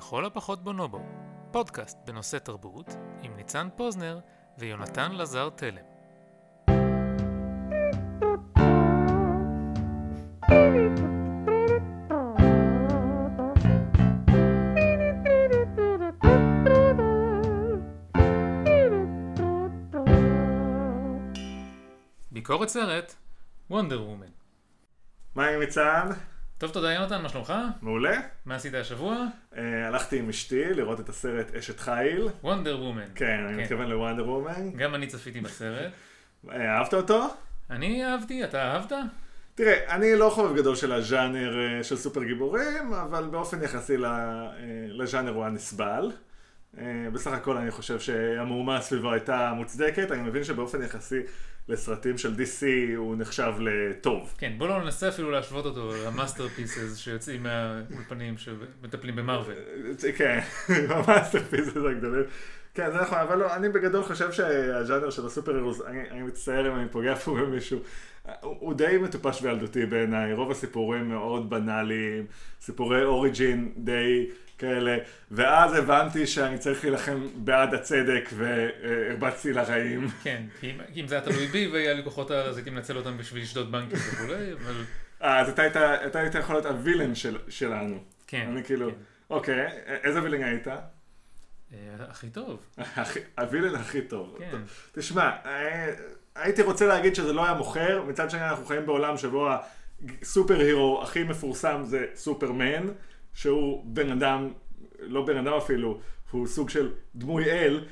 לכל הפחות בונובו, פודקאסט בנושא תרבות, עם ניצן פוזנר ויונתן לזר תלם. ביקורת סרט, וונדר וומן. מה עם מצעד? טוב, תודה יונתן, מה שלומך? מעולה. מה עשית השבוע? אה, הלכתי עם אשתי לראות את הסרט אשת חיל. וונדר וומן. כן, אני מתכוון לוונדר וומן. גם אני צפיתי בסרט. אה, אהבת אותו? אני אהבתי, אתה אהבת? תראה, אני לא חובב גדול של הז'אנר אה, של סופר גיבורים, אבל באופן יחסי לז'אנר הוא היה נסבל. אה, בסך הכל אני חושב שהמהומה סביבו הייתה מוצדקת, אני מבין שבאופן יחסי לסרטים של DC הוא נחשב לטוב. כן, בוא לא ננסה אפילו להשוות אותו ל masterpieces שיוצאים מהאולפנים שמטפלים במרוויל. אה, כן, ה masterpieces הגדולים. כן, זה נכון, אבל לא, אני בגדול חושב שהז'אנר של ה superheroes, אני, אני מצטער אם אני פוגע פה במישהו, הוא, הוא די מטופש וילדותי בעיניי, רוב הסיפורים מאוד בנאליים, סיפורי origin די כאלה, ואז הבנתי שאני צריך להילחם בעד הצדק והרבצתי לרעים. כן, כי אם, אם זה היה תלוי בי והיה לי כוחות אז הייתי מנצל אותם בשביל לשדוד בנקים וכולי, אבל אה, אז אתה היית, אתה היית יכול להיות הווילן של, שלנו. כן. אני כאילו, כן. אוקיי, איזה וילן היית? אה, הכי טוב. הווילן הכי טוב. כן. תשמע, אה, הייתי רוצה להגיד שזה לא היה מוכר, מצד שני אנחנו חיים בעולם שבו הסופר הירו הכי מפורסם זה סופרמן, שהוא בן אדם, לא בן אדם אפילו, הוא סוג של דמוי אל,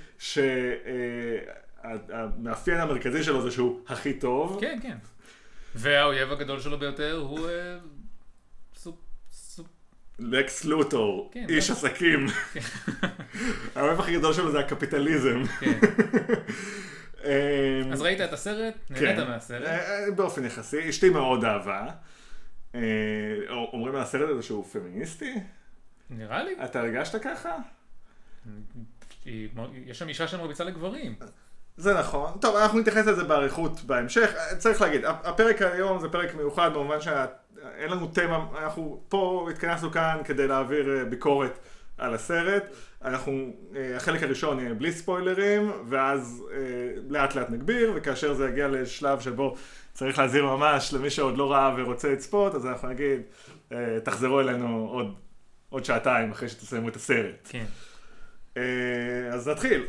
שהמאפיין המרכזי שלו זה שהוא הכי טוב. כן, כן. והאויב הגדול שלו ביותר הוא אה. לקס לוטור, כן, איש זה- עסקים. האויב הכי גדול שלו זה הקפיטליזם. כן. אמ, אז ראית את הסרט? כן. נהנית מהסרט? אה, אה, באופן יחסי, אשתי מאוד אהבה. אה, אומרים על הסרט הזה שהוא פמיניסטי? נראה לי. אתה הרגשת ככה? יש שם אישה שמרביצה לגברים. זה נכון. טוב, אנחנו נתייחס לזה באריכות בהמשך. אה, צריך להגיד, הפ- הפרק היום זה פרק מיוחד במובן שאין לנו תמה, אנחנו פה התכנסנו כאן כדי להעביר אה, ביקורת על הסרט. אנחנו, אה, החלק הראשון יהיה בלי ספוילרים, ואז אה, לאט לאט נגביר, וכאשר זה יגיע לשלב שבו צריך להזהיר ממש למי שעוד לא ראה ורוצה לצפות, אז אנחנו נגיד, אה, תחזרו אלינו עוד, עוד שעתיים אחרי שתסיימו את הסרט. כן. אה, אז נתחיל.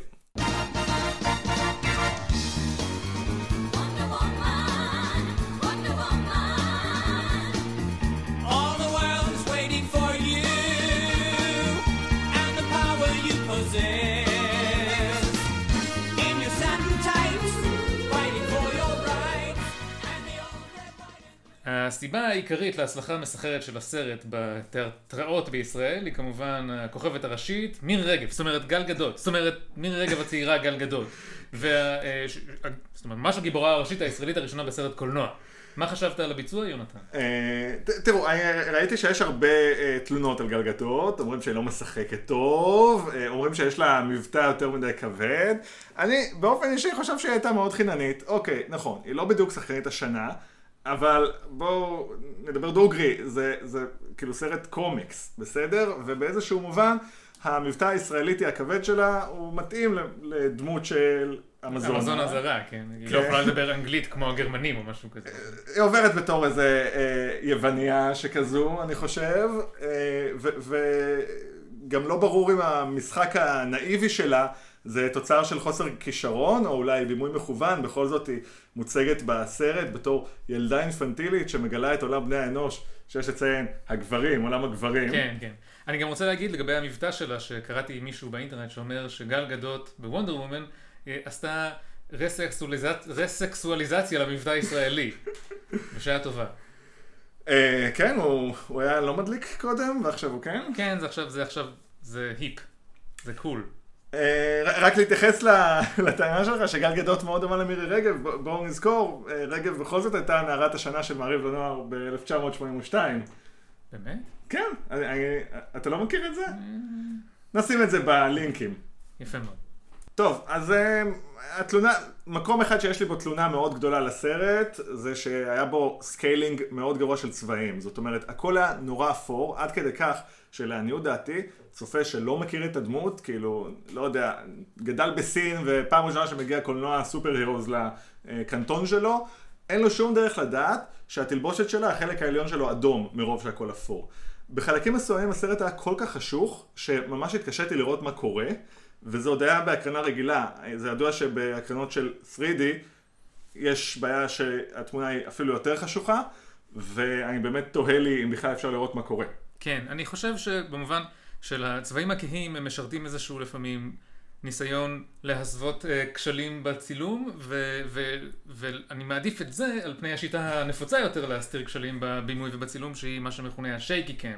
הסיבה העיקרית להצלחה המסחררת של הסרט בתיאטראות בישראל היא כמובן הכוכבת הראשית, מירי רגב, זאת אומרת גל גדות, זאת אומרת מירי רגב הצעירה גל גדות. וה, אה, ש- זאת אומרת, ממש הגיבורה הראשית הישראלית הראשונה בסרט קולנוע. מה חשבת על הביצוע, יונתן? אה, תראו, ראיתי שיש הרבה אה, תלונות על גלגטות, אומרים שהיא לא משחקת טוב, אה, אומרים שיש לה מבטא יותר מדי כבד. אני באופן אישי חושב שהיא הייתה מאוד חיננית. אוקיי, נכון, היא לא בדיוק שחקנית השנה, אבל בואו נדבר דוגרי, זה, זה כאילו סרט קומיקס, בסדר? ובאיזשהו מובן, המבטא הישראליתי הכבד שלה הוא מתאים לדמות של אמזונה. המזון הזרה, כן. היא לא כן. יכולה לדבר אנגלית כמו הגרמנים או משהו כזה. היא עוברת בתור איזה אה, יווניה שכזו, אני חושב, אה, וגם לא ברור אם המשחק הנאיבי שלה זה תוצר של חוסר כישרון, או אולי בימוי מכוון, בכל זאת היא מוצגת בסרט בתור ילדה אינפנטילית שמגלה את עולם בני האנוש, שיש לציין, הגברים, עולם הגברים. כן, כן. אני גם רוצה להגיד לגבי המבטא שלה, שקראתי עם מישהו באינטרנט שאומר שגל גדות בוונדר וומן אה, עשתה רסקסואליזצ- רסקסואליזציה למבטא הישראלי. בשעה טובה. אה, כן, הוא היה לא מדליק קודם, ועכשיו הוא כן. כן, זה עכשיו, זה עכשיו, זה היפ. זה קול. אה, רק להתייחס ל- לטענה שלך שגל גדות מאוד דומה למירי רגב, בואו נזכור, אה, רגב בכל זאת הייתה נערת השנה של מעריב לנוער ב-1982. באמת? כן, אתה לא מכיר את זה? נשים את זה בלינקים. יפה מאוד. טוב, אז אה, התלונה, מקום אחד שיש לי בו תלונה מאוד גדולה לסרט, זה שהיה בו scaling מאוד גרוע של צבעים. זאת אומרת, הכל היה נורא אפור, עד כדי כך שלעניות דעתי, צופה שלא מכיר את הדמות, כאילו, לא יודע, גדל בסין ופעם ראשונה שמגיע קולנוע סופר הירוז לקנטון שלו, אין לו שום דרך לדעת שהתלבושת שלה, החלק העליון שלו אדום, מרוב שהכל אפור. בחלקים מסוימים הסרט היה כל כך חשוך, שממש התקשיתי לראות מה קורה, וזה עוד היה בהקרנה רגילה. זה ידוע שבהקרנות של 3D יש בעיה שהתמונה היא אפילו יותר חשוכה, ואני באמת תוהה לי אם בכלל אפשר לראות מה קורה. כן, אני חושב שבמובן של הצבעים הכהים הם משרתים איזשהו לפעמים ניסיון להסוות אה, כשלים בצילום, ו- ו- ואני מעדיף את זה על פני השיטה הנפוצה יותר להסתיר כשלים בבימוי ובצילום, שהיא מה שמכונה ה shaky cam.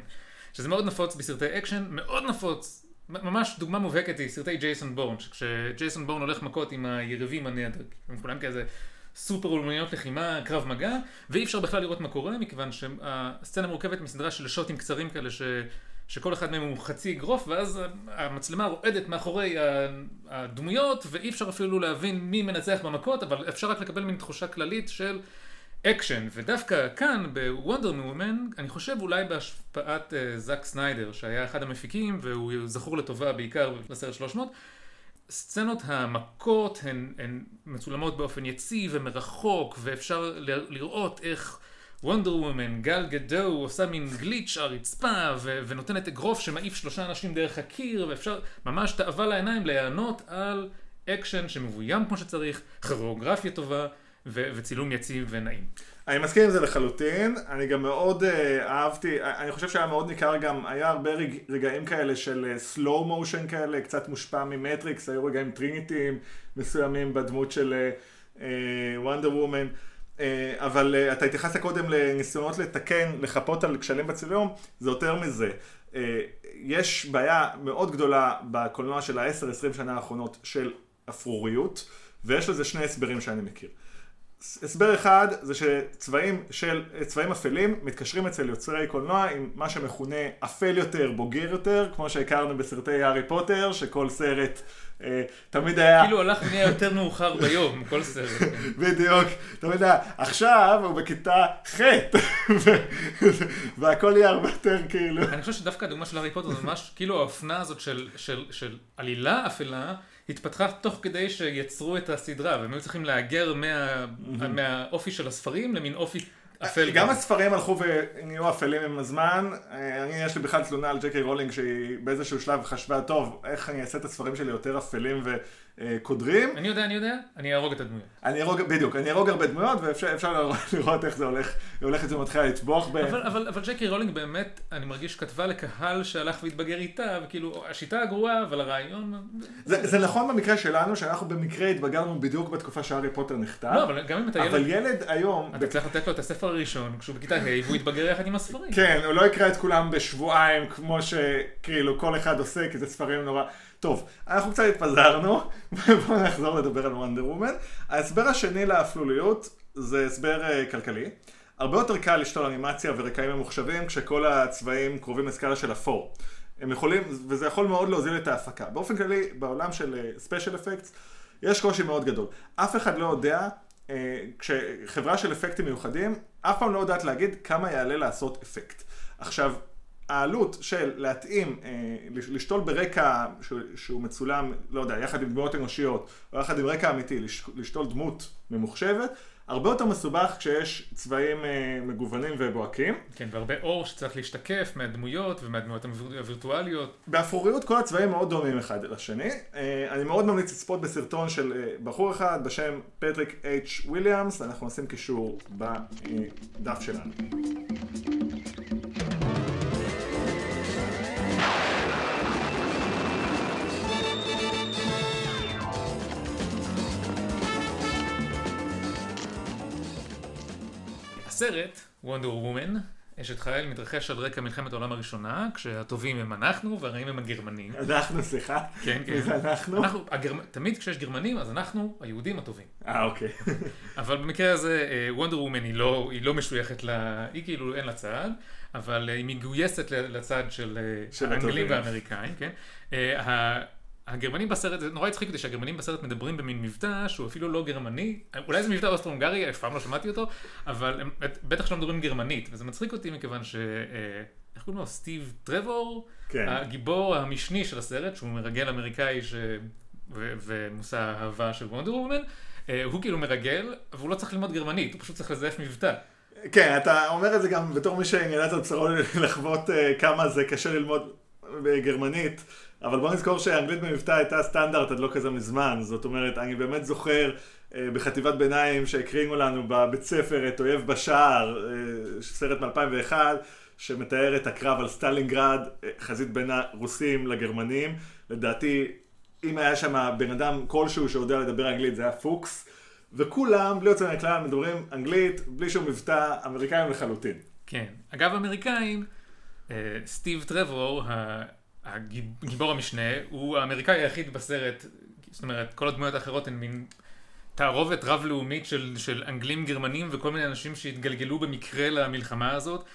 שזה מאוד נפוץ בסרטי אקשן, מאוד נפוץ, ממש דוגמה מובהקת היא סרטי ג'ייסון בורן, כשג'ייסון בורן הולך מכות עם היריבים הנהדר, הם כולם כאיזה סופר אומנויות לחימה, קרב מגע, ואי אפשר בכלל לראות מה קורה, מכיוון שהסצנה מורכבת מסדרה של שוטים קצרים כאלה ש... שכל אחד מהם הוא חצי אגרוף, ואז המצלמה רועדת מאחורי הדמויות, ואי אפשר אפילו להבין מי מנצח במכות, אבל אפשר רק לקבל מין תחושה כללית של אקשן. ודווקא כאן, ב Wonder Woman, אני חושב אולי בהשפעת אה, זאק סניידר, שהיה אחד המפיקים, והוא זכור לטובה בעיקר בסרט 300, סצנות המכות הן, הן מצולמות באופן יציב ומרחוק, ואפשר ל- לראות איך Wonder Woman, גל גדו, עושה מין glitch על הרצפה, ו- ונותנת אגרוף שמעיף שלושה אנשים דרך הקיר, ואפשר ממש תאווה לעיניים ליהנות על אקשן שמבוים כמו שצריך, כוריאוגרפיה טובה, ו- וצילום יציב ונעים. אני מסכים עם זה לחלוטין, אני גם מאוד אה, אהבתי, אני חושב שהיה מאוד ניכר גם, היה הרבה רגע, רגעים כאלה של slow motion כאלה, קצת מושפע ממטריקס, היו רגעים טריניטיים מסוימים בדמות של וונדר וומן, אבל אה, אתה התייחסת קודם לניסיונות לתקן, לחפות על כשלים בצילום, זה יותר מזה. אה, יש בעיה מאוד גדולה בקולנוע של ה-10-20 שנה האחרונות של אפרוריות, ויש לזה שני הסברים שאני מכיר. הסבר אחד זה שצבעים של, צבעים אפלים מתקשרים אצל יוצרי קולנוע עם מה שמכונה אפל יותר, בוגר יותר, כמו שהכרנו בסרטי הארי פוטר, שכל סרט אה, תמיד היה... כאילו הלך ונהיה יותר מאוחר ביום, כל סרט. כן. בדיוק, תמיד היה, עכשיו הוא בכיתה ח' והכל יהיה הרבה יותר כאילו... אני חושב שדווקא הדוגמה של הארי פוטר זה ממש, כאילו האופנה הזאת של, של, של עלילה אפלה, התפתחה תוך כדי שיצרו את הסדרה, והם היו צריכים להגר מה, מהאופי של הספרים למין אופי אפל. גם כזה. הספרים הלכו ונהיו אפלים עם הזמן. אה, אני, יש לי בכלל תלונה על ג'יי קיי רולינג שהיא באיזשהו שלב חשבה, טוב, איך אני אעשה את הספרים שלי יותר אפלים וקודרים. אני יודע, אני יודע, אני אהרוג את הדמויות. אני אהרוג, בדיוק, אני אהרוג הרבה דמויות ואפשר אפשר לראות- איך זה הולך, הולכת ומתחילה לטבוח ב... אבל, אבל, אבל ג'יי קיי רולינג באמת, אני מרגיש, כתבה לקהל שהלך והתבגר איתה, וכאילו, השיטה הגרועה, אבל הרעיון... זה, זה נכון במקרה שלנו, שאנחנו במקרה התבגרנו בדיוק בתקופה שהארי פוטר נכתב, לא, אבל גם אם אתה אבל ילד, ילד היום, אתה צריך לתת לו את הספר הראשון, כשהוא בכיתה ה' והוא יתבגר יחד עם הספרים. כן, הוא לא יקרא את כולם בשבועיים, כמו שכאילו כל אחד עושה, כי זה ספרים נורא... טוב, אנחנו קצת התפזרנו, בואו נחזור לדבר על וונדר וומן. ההסבר השני לאפלוליות זה הסבר אה, כלכלי. הרבה יותר קל לשתול אנימציה ורקעים ממוחשבים כשכל הצבעים קרובים לסקאלה של אפור. הם יכולים, וזה יכול מאוד להוזיל את ההפקה. באופן כללי, בעולם של ספיישל אפקטס, יש קושי מאוד גדול. אף אחד לא יודע, אה, כשחברה של אפקטים מיוחדים, אף פעם לא יודעת להגיד כמה יעלה לעשות אפקט. עכשיו, העלות של להתאים, אה, לש- לשתול ברקע שהוא, מצולם, לא יודע, יחד עם דמויות אנושיות, או יחד עם רקע אמיתי, לש, לשתול דמות ממוחשבת, הרבה יותר מסובך כשיש צבעים אה, מגוונים ובוהקים. כן, והרבה אור שצריך להשתקף מהדמויות ומהדמויות הוויר- הווירטואליות. באפרוריות כל הצבעים מאוד דומים אחד לשני. אה, אני מאוד ממליץ לצפות בסרטון של בחור אחד בשם פטריק H. וויליאמס, אנחנו נשים קישור בדף שלנו. הסרט, וונדר וומן, אשת חיל, מתרחש על רקע מלחמת העולם הראשונה, כשהטובים הם אנחנו והרעים הם הגרמנים. אנחנו, סליחה. כן, כן. זה אנחנו? אנחנו, הגרמ... תמיד כשיש גרמנים, אז אנחנו היהודים הטובים. אה, אוקיי. אבל במקרה הזה, וונדר וומן היא לא, היא לא משויכת ל... היא כאילו אין לה צד, אבל אה, היא מגויסת לצד של, אה, של האנגלים. והאמריקאים, כן? הגרמנים בסרט, זה נורא הצחיק אותי שהגרמנים בסרט מדברים במין מבטא שהוא אפילו לא גרמני, אולי זה מבטא אוסטרו-הונגרי, אף פעם לא שמעתי אותו, אבל הם בטח שלא מדברים גרמנית, וזה מצחיק אותי מכיוון ש... אה, איך קוראים לו? סטיב טרוור? כן. הגיבור המשני של הסרט, שהוא מרגל אמריקאי ש... ו- ומושא האהבה של וונדר וומן, אה, הוא כאילו מרגל, אבל הוא לא צריך ללמוד גרמנית, הוא פשוט צריך לזייף מבטא. כן, אתה אומר את זה גם בתור מי שנאלץ על בשרו לחוות אה, כמה זה קשה ללמוד בגרמנית, אבל בוא נזכור שאנגלית במבטא הייתה סטנדרט עד לא כזה מזמן, זאת אומרת, אני באמת זוכר אה, בחטיבת ביניים שהקרינו לנו בבית ספר את אויב בשער, אה, סרט מ-2001, שמתאר את הקרב על סטלינגרד, אה, חזית בין הרוסים לגרמנים. לדעתי, אם היה שם בן אדם כלשהו שיודע לדבר אנגלית, זה היה פוקס. וכולם, בלי יוצא מן הכלל, מדברים אנגלית, בלי שום מבטא, אמריקאים לחלוטין. כן. אגב, אמריקאים, סטיב טרוור, ה- הגיב- גיבור המשנה, הוא האמריקאי היחיד בסרט, זאת אומרת, כל הדמויות האחרות הן מין תערובת רב-לאומית של, של אנגלים גרמנים וכל מיני אנשים שהתגלגלו במקרה למלחמה הזאת.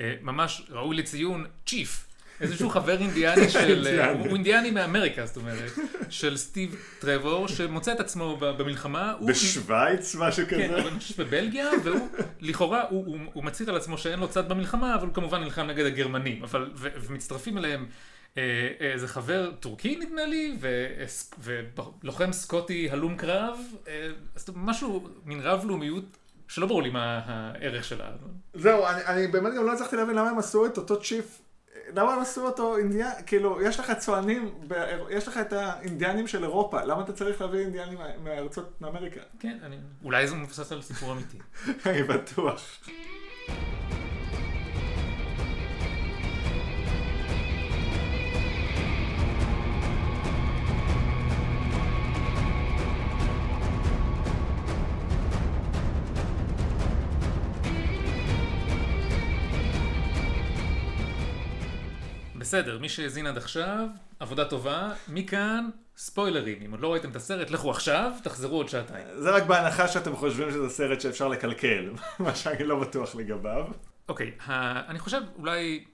אה, ממש ראוי לציון, צ'יף. איזשהו חבר אינדיאני של, אה. הוא אינדיאני מאמריקה, זאת אומרת, של סטיב טרוור, שמוצא את עצמו במלחמה. הוא- בשוויץ, משהו כן, כזה. אני חושב בבלגיה, והוא, לכאורה, הוא, הוא, הוא מצהיר על עצמו שאין לו צד במלחמה, אבל הוא כמובן נלחם נגד הגרמנים. אבל, ו, ומצטרפים אליהם איזה חבר טורקי נדמה לי, ולוחם סקוטי הלום קרב, אה, משהו, מין רב-לאומיות, שלא ברור לי מה הערך שלה. זהו, אני, אני באמת גם לא הצלחתי להבין למה הם עשו את אותו צ'יף. למה הם עשו אותו אינדיאן, כאילו, יש לך צוענים, יש לך את האינדיאנים של אירופה, למה אתה צריך להביא אינדיאנים מארצות, מאמריקה? כן, אני, אולי זה מבוסס על סיפור אמיתי. אני בטוח. בסדר, מי שהאזין עד עכשיו, עבודה טובה. מכאן, ספוילרים. אם עוד לא ראיתם את הסרט, לכו עכשיו, תחזרו עוד שעתיים. זה רק בהנחה שאתם חושבים שזה סרט שאפשר לקלקל, מה שאני לא בטוח לגביו. אוקיי, ה- אני חושב, אולי,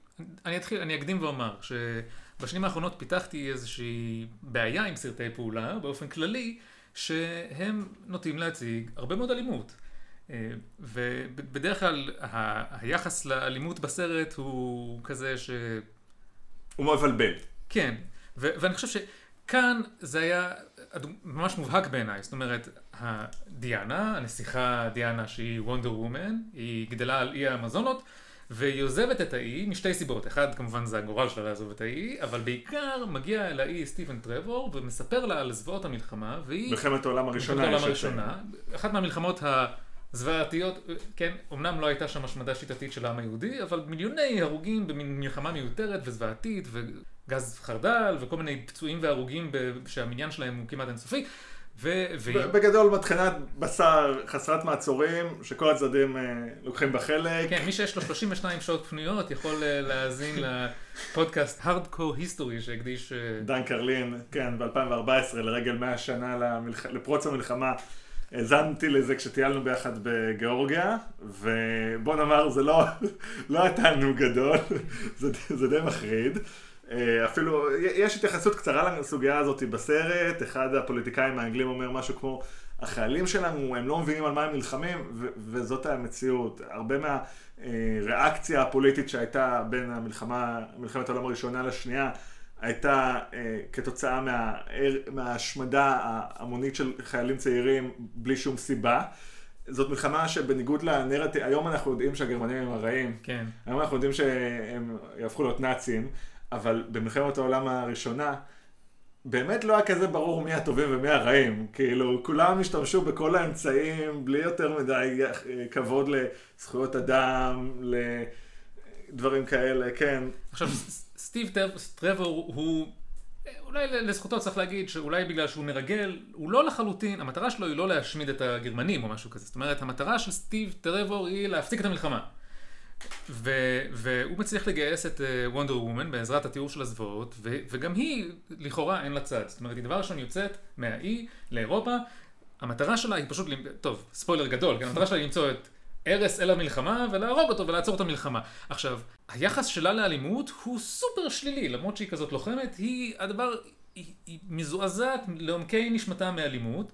אני אתחיל, אני אקדים ואומר, שבשנים האחרונות פיתחתי איזושהי בעיה עם סרטי פעולה, באופן כללי, שהם נוטים להציג הרבה מאוד אלימות. אה, ובדרך כלל היחס לאלימות בסרט הוא כזה ש... הוא מבלבל. כן, ו- ואני חושב שכאן זה היה ממש מובהק בעיניי, זאת אומרת, הדיאנה, הנסיכה דיאנה שהיא וונדר וומן, היא גדלה על אי האמזונות, והיא עוזבת את האי משתי סיבות, אחד כמובן זה הגורל שלה לעזוב את האי, אבל בעיקר מגיע אל האי סטיבן טרוור ומספר לה על זוועות המלחמה, והיא... מלחמת העולם הראשונה. מלחמת העולם הראשונה, אחת מהמלחמות הזוועתיות, כן, אמנם לא הייתה שם השמדה שיטתית של העם היהודי, אבל מיליוני הרוגים במין מלחמה מיותרת וזוועתית, וגז חרדל, וכל מיני פצועים והרוגים שהמניין שלהם הוא כמעט אינסופי, ו-. ב- בגדול מטחנת בשר חסרת מעצורים, שכל הצדדים אה, לוקחים בה חלק. כן, מי שיש לו 32 שעות פנויות יכול אה, להאזין לפודקאסט Hardcore History שהקדיש... אה, דן קרלין, כן, ב-2014, לרגל 100 שנה למלח... לפרוץ המלחמה, האזנתי לזה כשטיילנו ביחד בגיאורגיה, ובוא נאמר, זה לא, לא היה תענוג גדול, זה, זה די מחריד. אה, אפילו, יש התייחסות קצרה לסוגיה הזאת בסרט, אחד הפוליטיקאים האנגלים אומר משהו כמו, החיילים שלנו, הם לא מבינים על מה הם נלחמים, ו- וזאת המציאות. הרבה מהריאקציה הפוליטית שהייתה בין המלחמה, מלחמת העולם הראשונה לשנייה, הייתה אה, כתוצאה מה, מההשמדה ההמונית של חיילים צעירים בלי שום סיבה. זאת מלחמה שבניגוד לנרטיב, היום אנחנו יודעים שהגרמנים הם הרעים, כן. היום אנחנו יודעים שהם יהפכו להיות נאצים, אבל במלחמת העולם הראשונה, באמת לא היה כזה ברור מי הטובים ומי הרעים. כאילו, כולם השתמשו בכל האמצעים, בלי יותר מדי אה, כבוד לזכויות אדם, לדברים כאלה, כן. עכשיו, סטיב טר- טרוור הוא, אולי לזכותו צריך להגיד שאולי בגלל שהוא מרגל, הוא לא לחלוטין, המטרה שלו היא לא להשמיד את הגרמנים או משהו כזה. זאת אומרת, המטרה של סטיב טרוור היא להפסיק את המלחמה. ו- והוא מצליח לגייס את וונדר וומן בעזרת התיאור של הזוועות, וגם היא, לכאורה, אין לה צד. זאת אומרת, היא דבר ראשון יוצאת מהאי לאירופה, המטרה שלה היא פשוט, טוב, ספוילר גדול, כן, המטרה שלה היא למצוא את ארס אל המלחמה ולהרוג אותו ולעצור את המלחמה. עכשיו, היחס שלה לאלימות הוא סופר שלילי, למרות שהיא כזאת לוחמת, היא הדבר היא, היא מזועזעת לעומקי נשמתה מאלימות,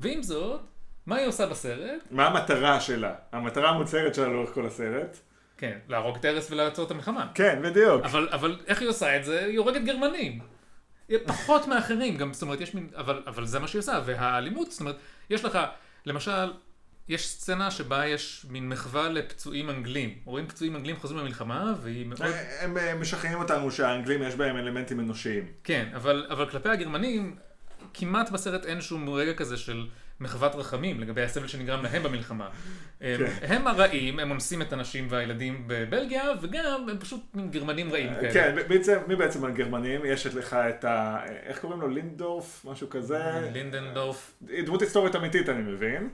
ועם זאת, מה היא עושה בסרט? מה המטרה שלה? המטרה המוצהרת שלה לאורך כל הסרט? כן, להרוג את ארס ולעצור את המלחמה. כן, בדיוק. אבל, אבל איך היא עושה את זה? היא הורגת גרמנים. פחות מאחרים, גם, זאת אומרת, יש מין, אבל, אבל זה מה שהיא עושה, והאלימות, זאת אומרת, יש לך, למשל, יש סצנה שבה יש מין מחווה לפצועים אנגלים. רואים פצועים אנגלים חוזרים למלחמה, והיא מאוד... הם אה, משכנעים אותנו שהאנגלים יש בהם אלמנטים אנושיים. כן, אבל, אבל כלפי הגרמנים, כמעט בסרט אין שום רגע כזה של מחוות רחמים לגבי הסבל שנגרם להם במלחמה. הם, הם הרעים, הם אונסים את הנשים והילדים בבלגיה, וגם הם פשוט מין גרמנים רעים כאלה. כן, בעצם, מי בעצם הגרמנים? יש את לך את ה... איך קוראים לו? לינדורף? משהו כזה? לינדנדורף. דמות היסטורית אמיתית, אני מבין.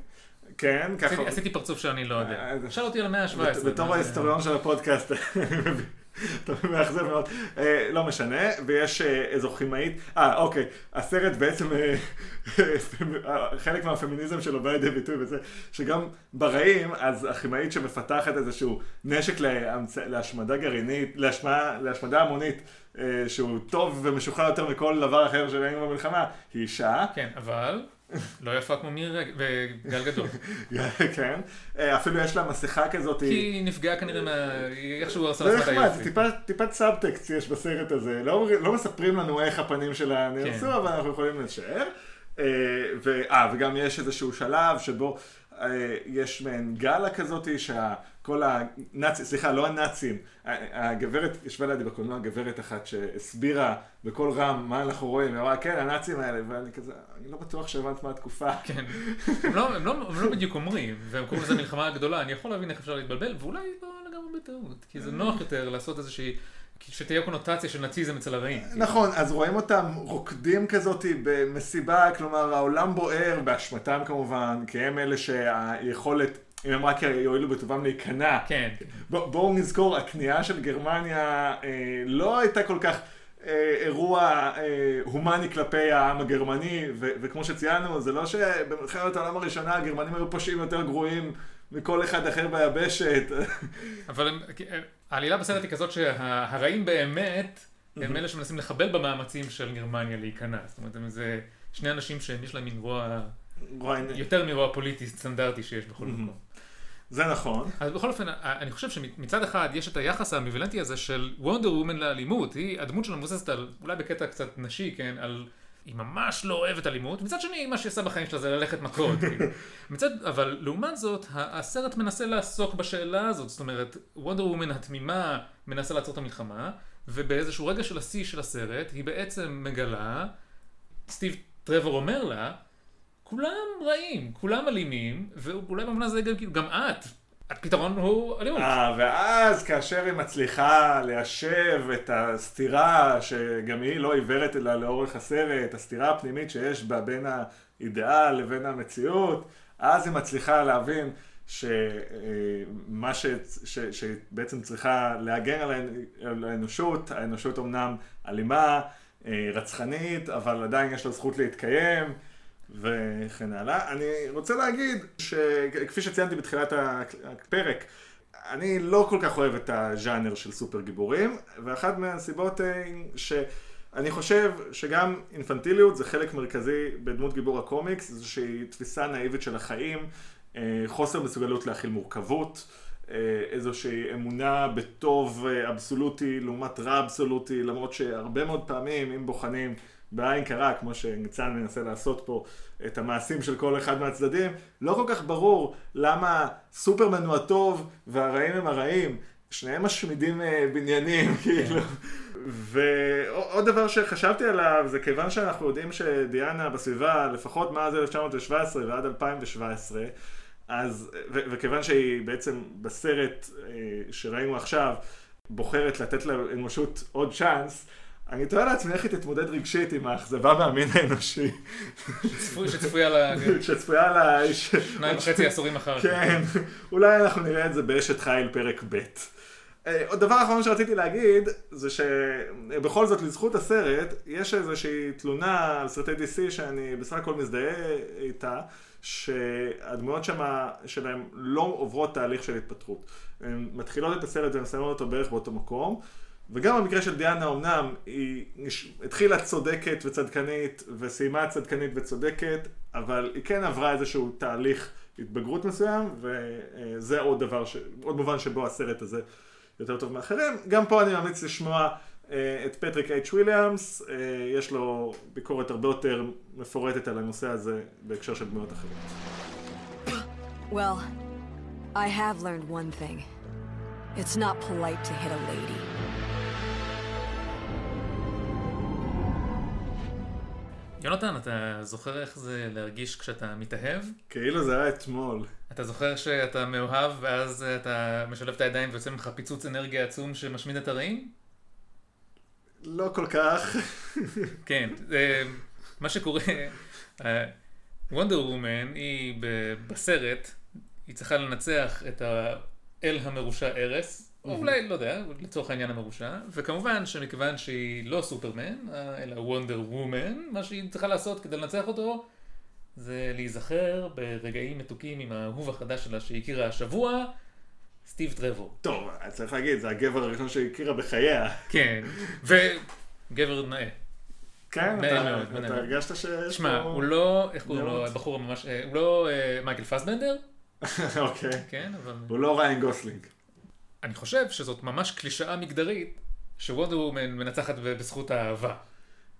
כן, ככה... עשיתי- פרצוף שאני לא יודע. אה, שאל אותי על המאה ה-17. בתור ההיסטוריון של הפודקאסט, אתה מאכזב מאוד, אה, לא משנה, ויש אה, איזו כימאית, אה אוקיי, הסרט בעצם, אה, אה, חלק מהפמיניזם שלו בא לידי ביטוי בזה, שגם ברעים, אז הכימאית שמפתחת איזשהו נשק. להשמדה גרעינית, להשמדה, המונית, אה, שהוא טוב ומשוחרר יותר מכל דבר אחר שראינו במלחמה, היא אישה, כן, אבל לא יפה כמו מירי רגב וגל גדול. כן, אה, אפילו יש לה מסכה כזאת, כי היא נפגעה כנראה מה... איכשהו עושה זה את נחמד, היופי. טיפת סאבטקסט יש בסרט הזה. לא, לא מספרים לנו איך הפנים שלה נהרסו, כן. אבל אנחנו יכולים לשער. אה, אה, וגם יש איזשהו שלב שבו יש מעין גאלה כזאת שכל הנאצים, סליחה, לא הנאצים, הגברת, ישבה לידי בקולנוע גברת אחת שהסבירה בקול רם מה אנחנו רואים, היא אמרה, כן, הנאצים האלה, ואני כזה, אני לא בטוח שהבנת מה התקופה. כן. הם לא- הם לא הם לא בדיוק אומרים, והם קוראים לזה מלחמה הגדולה, אני יכול להבין איך אפשר להתבלבל, ואולי לא לגמרי בטעות, כי זה נוח יותר לעשות איזושהי... שתהיה קונוטציה של נאציזם אצל הרעים. נכון, אז רואים אותם רוקדים כזאת במסיבה, כלומר העולם בוער, באשמתם כמובן, כי הם אלה שהיכולת, אם הם רק יואילו בטובם להיכנע. כן. בואו נזכור, הכניעה של גרמניה אה, לא הייתה כל כך אה, אירוע אה, הומני כלפי העם הגרמני, ו- וכמו שציינו, זה לא שבמלחמת העולם הראשונה הגרמנים היו פושעים יותר גרועים מכל אחד אחר ביבשת. אבל העלילה בסרט היא כזאת שהרעים באמת הם אלה שמנסים לחבל במאמצים של גרמניה להיכנע. זאת אומרת, הם איזה שני אנשים שיש להם מין רוע, יותר מרוע פוליטי סטנדרטי שיש בכל מקום. זה נכון. אז בכל אופן, אני חושב שמצד אחד יש את היחס האמביוולנטי הזה של וונדר וומן לאלימות. היא, הדמות שלה מבוססת על, אולי בקטע קצת נשי, כן, על... היא ממש לא אוהבת אלימות, מצד שני, מה שהיא עושה בחיים שלה זה ללכת מכות. כאילו. מצד, אבל לעומת זאת, הסרט מנסה לעסוק בשאלה הזאת, זאת אומרת, וונדר וומן התמימה מנסה לעצור את המלחמה, ובאיזשהו רגע של השיא של הסרט, היא בעצם מגלה, סטיב טרוור אומר לה, כולם רעים, כולם אלימים, ואולי במובן הזה גם, כאילו, גם את, הפתרון הוא אלימות. אה, ואז כאשר היא מצליחה ליישב את הסתירה, שגם היא לא עיוורת אלא לאורך הסרט, הסתירה הפנימית שיש בה בין האידיאל לבין המציאות, אז היא מצליחה להבין שמה ש... ש... שבעצם צריכה להגן על האנושות, האנושות אמנם אלימה, אה, רצחנית, אבל עדיין יש לה זכות להתקיים. וכן הלאה. אני רוצה להגיד שכפי שציינתי בתחילת הפרק, אני לא כל כך אוהב את הז'אנר של סופר גיבורים, ואחת מהסיבות אה, שאני חושב שגם אינפנטיליות זה חלק מרכזי בדמות גיבור הקומיקס, איזושהי תפיסה נאיבית של החיים, אה, חוסר מסוגלות להכיל מורכבות. אה, איזושהי אמונה בטוב אבסולוטי לעומת רע אבסולוטי, למרות שהרבה מאוד פעמים, אם בוחנים בעין קרה, כמו שניצן מנסה לעשות פה, את המעשים של כל אחד מהצדדים, לא כל כך ברור למה סופרמן הוא הטוב והרעים הם הרעים. שניהם משמידים אה, בניינים, כאילו. ועוד דבר שחשבתי עליו, זה כיוון שאנחנו יודעים שדיאנה בסביבה, לפחות מאז 1917 ועד 2017, אז, ו- וכיוון שהיא בעצם בסרט אה, שראינו עכשיו, בוחרת לתת לאנושות עוד צ'אנס, אני תוהה לעצמי איך היא תתמודד רגשית עם האכזבה מהמין האנושי, צפוי- שצפויה לה שצפויה איש... שניים וחצי עשורים אחר כך. כן, אולי אנחנו נראה את זה באשת חיל פרק ב'. אה, עוד דבר אחרון שרציתי להגיד, זה שבכל זאת לזכות הסרט, יש איזושהי תלונה על סרטי DC שאני בסך הכל מזדהה איתה, שהדמויות שמה, שלהם לא עוברות תהליך של התפתחות. הן מתחילות את הסרט ומסיימות אותו בערך באותו מקום, וגם במקרה של דיאנה אמנם היא. התחילה צודקת וצדקנית וסיימה צדקנית וצודקת, אבל היא כן עברה איזשהו תהליך התבגרות מסוים, וזה עוד דבר, ש... עוד מובן שבו הסרט הזה יותר טוב מאחרים. גם פה אני ממליץ לשמוע אה, את פטריק אייץ' וויליאמס, אה, יש לו ביקורת הרבה יותר מפורטת על הנושא הזה בהקשר של דמויות אחרות. Well, I have learned one thing. It's not polite to hit a lady. יונתן, אתה זוכר איך זה להרגיש כשאתה מתאהב? כאילו זה היה אתמול. אתה זוכר שאתה מאוהב ואז אתה משלב את הידיים ויוצא ממך פיצוץ אנרגיה עצום שמשמיד את הרעים? לא כל כך. כן, אה, מה שקורה, וונדר וומן היא בסרט, היא צריכה לנצח את האל המרושע ארס, או אולי, לא יודע, לצורך העניין המרושע, וכמובן שמכיוון שהיא לא סופרמן, אה, אלא וונדר וומן, מה שהיא צריכה לעשות כדי לנצח אותו, זה להיזכר ברגעים מתוקים עם האהוב החדש שלה שהיא הכירה השבוע, סטיב טרוור. טוב, צריך להגיד, זה הגבר הראשון שהכירה בחייה. כן, וגבר נאה. כן, אתה-. הרגשת שיש שמע, הוא לא, איך קוראים לו. הבחור הממש, אה, הוא לא אה, מייקל פסבנדר, אוקיי. כן, אבל הוא לא ריאן גוסלינג. אני חושב שזאת ממש קלישאה מגדרית, שוונדר וומן מנצחת בזכות האהבה.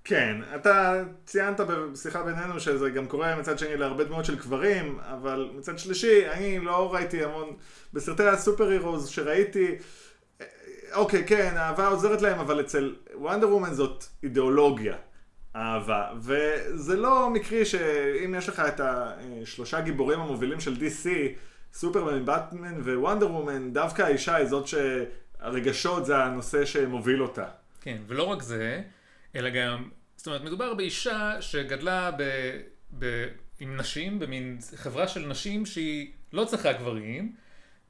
כן, אתה ציינת בשיחה בינינו שזה גם קורה מצד שני להרבה דמויות של גברים, אבל מצד שלישי, אני לא ראיתי המון, בסרטי הסופר הירוז שראיתי, אה, אוקיי, כן, האהבה עוזרת להם, אבל אצל וונדר וומן זאת אידיאולוגיה, אהבה. וזה לא מקרי שאם יש לך את השלושה גיבורים המובילים של DC, סופרמן, באטמן ווונדר וומן, דווקא האישה היא זאת שהרגשות זה הנושא שמוביל אותה. כן, ולא רק זה, אלא גם, זאת אומרת, מדובר באישה שגדלה ב, ב, עם נשים, במין חברה של נשים שהיא לא צריכה גברים,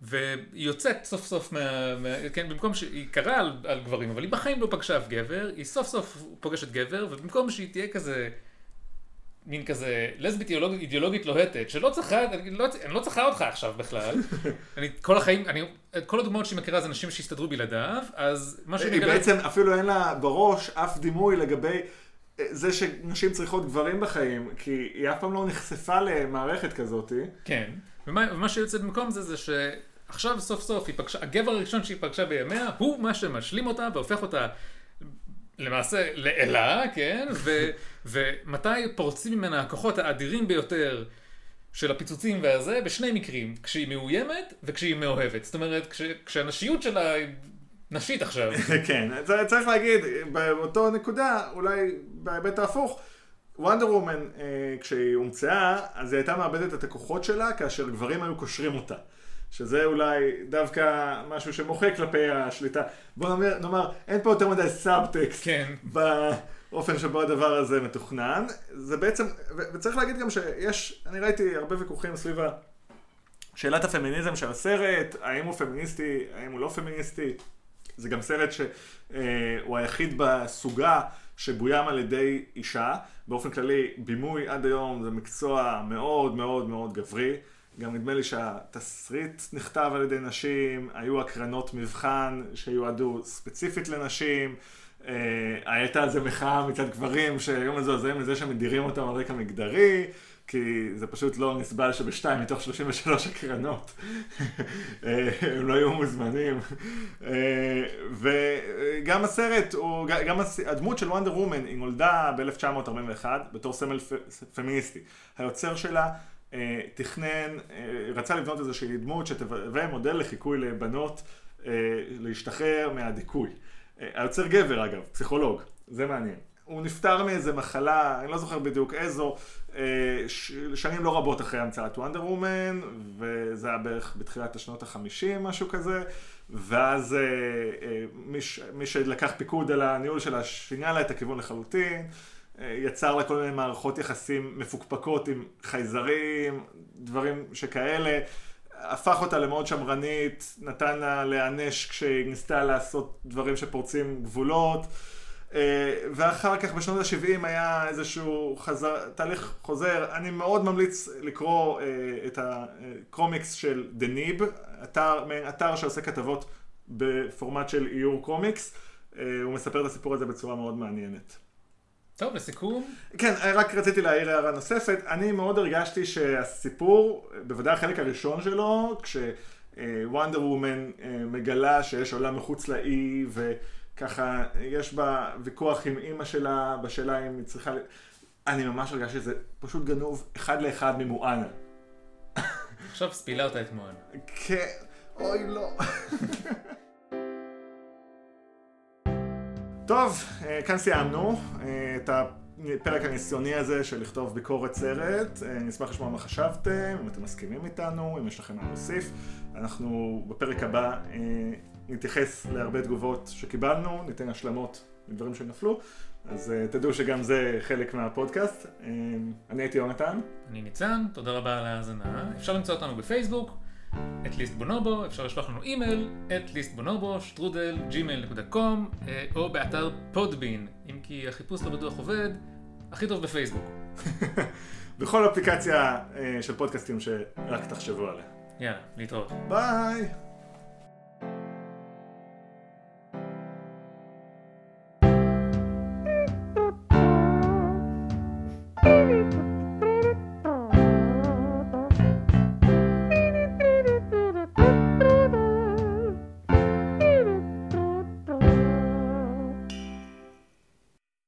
והיא יוצאת סוף סוף מה... מה כן, במקום שהיא קראה על, על גברים, אבל היא בחיים לא פגשה אף גבר, היא סוף סוף פוגשת גבר, ובמקום שהיא תהיה כזה... מין כזה לסבית אידיאולוגית, אידיאולוגית לוהטת, שלא צריכה, אני לא, אני לא צריכה אותך עכשיו בכלל. אני כל החיים, אני, את כל הדוגמאות שהיא מכירה זה נשים שהסתדרו בלעדיו, אז מה שאני היא מגלה... בעצם אפילו אין לה בראש אף דימוי לגבי אה, זה שנשים צריכות גברים בחיים, כי היא אף פעם לא נחשפה למערכת כזאת. כן, ומה, ומה שיוצא במקום זה, זה שעכשיו סוף סוף היא פגשה, הגבר הראשון שהיא פגשה בימיה, הוא מה שמשלים אותה והופך אותה למעשה לאלה, כן? ו, ומתי פורצים ממנה הכוחות האדירים ביותר של הפיצוצים והזה? בשני מקרים, כשהיא מאוימת וכשהיא מאוהבת. זאת אומרת, כש, כשהנשיות שלה היא נשית עכשיו. כן, זה- צריך להגיד, באותו נקודה, אולי בהיבט ההפוך, וונדר וומן, אה, כשהיא הומצאה, אז היא הייתה מאבדת את הכוחות שלה כאשר גברים היו קושרים אותה. שזה אולי דווקא משהו שמוחה כלפי השליטה. בוא נאמר, נאמר אין פה יותר מדי סאבטקסט כן. באופן שבו הדבר הזה מתוכנן. זה בעצם, וצריך להגיד גם שיש, אני ראיתי הרבה ויכוחים סביב שאלת הפמיניזם של הסרט, האם הוא פמיניסטי, האם הוא לא פמיניסטי. זה גם סרט שהוא היחיד בסוגה שבוים על ידי אישה. באופן כללי, בימוי עד היום זה מקצוע מאוד מאוד מאוד גברי. גם נדמה לי שהתסריט נכתב על ידי נשים, היו הקרנות מבחן שיועדו ספציפית לנשים. אה, הייתה על זה מחאה מצד גברים שהיו מזועזעים מזה שמדירים אותם על רקע מגדרי, כי זה פשוט לא נסבל שבשתיים מתוך 33 הקרנות אה, הם לא היו מוזמנים. אה, וגם הסרט, הוא, גם הדמות של וונדר וומן, היא נולדה ב-1941 בתור סמל פמיניסטי. היוצר שלה תכנן, רצה לבנות איזושהי דמות שתהווה מודל לחיקוי לבנות להשתחרר מהדיכוי. אה, היוצר גבר אגב, פסיכולוג, זה מעניין. הוא נפטר מאיזה מחלה, אני לא זוכר בדיוק איזו, אה, שנים לא רבות אחרי המצאת וונדר וומן, וזה היה בערך בתחילת השנות החמישים, משהו כזה, ואז אה, אה, מי, מי שלקח פיקוד על הניהול שלה שינה לה את הכיוון לחלוטין, אה, יצר לה כל מיני מערכות יחסים מפוקפקות עם חייזרים, דברים שכאלה. הפך אותה למאוד שמרנית, נתן לה להיענש כשהיא ניסתה לעשות דברים שפורצים גבולות. אה, ואחר כך בשנות ה-70 היה איזשהו חזר, תהליך חוזר. אני מאוד ממליץ לקרוא אה, את הקומיקס של דניב, אתר, מעין אתר שעושה כתבות בפורמט של איור קומיקס. אה, הוא מספר את הסיפור הזה בצורה מאוד מעניינת. טוב, לסיכום, כן, רק רציתי להעיר הערה נוספת. אני מאוד הרגשתי שהסיפור, בוודאי החלק הראשון שלו, כשוונדר וומן מגלה שיש עולם מחוץ לאי, וככה יש בה ויכוח עם אימא שלה, בשאלה אם היא צריכה... אני ממש הרגשתי שזה פשוט גנוב אחד לאחד ממואנה. עכשיו ספילרת את מוען. כן, אוי לא. טוב, אה, כאן סיימנו אה, את הפרק הניסיוני הזה של לכתוב ביקורת סרט. אה, נשמח לשמוע מה חשבתם, אם אתם מסכימים איתנו, אם יש לכם מה להוסיף. אנחנו בפרק הבא נתייחס להרבה תגובות שקיבלנו, ניתן השלמות לדברים שנפלו, אז תדעו שגם זה חלק מהפודקאסט. אני הייתי יונתן. אני ניצן, תודה רבה על ההאזנה. אפשר למצוא אותנו בפייסבוק, את ליסט בונובו, אפשר לשלוח לנו אימייל, את ליסט בונובו, שטרודל, ג'ימייל.קום, אה, או באתר פודבין, אם כי החיפוש לא בטוח עובד, הכי טוב בפייסבוק. בכל אפליקציה אה, של פודקאסטים שרק תחשבו עליה. יאללה, להתראות. ביי!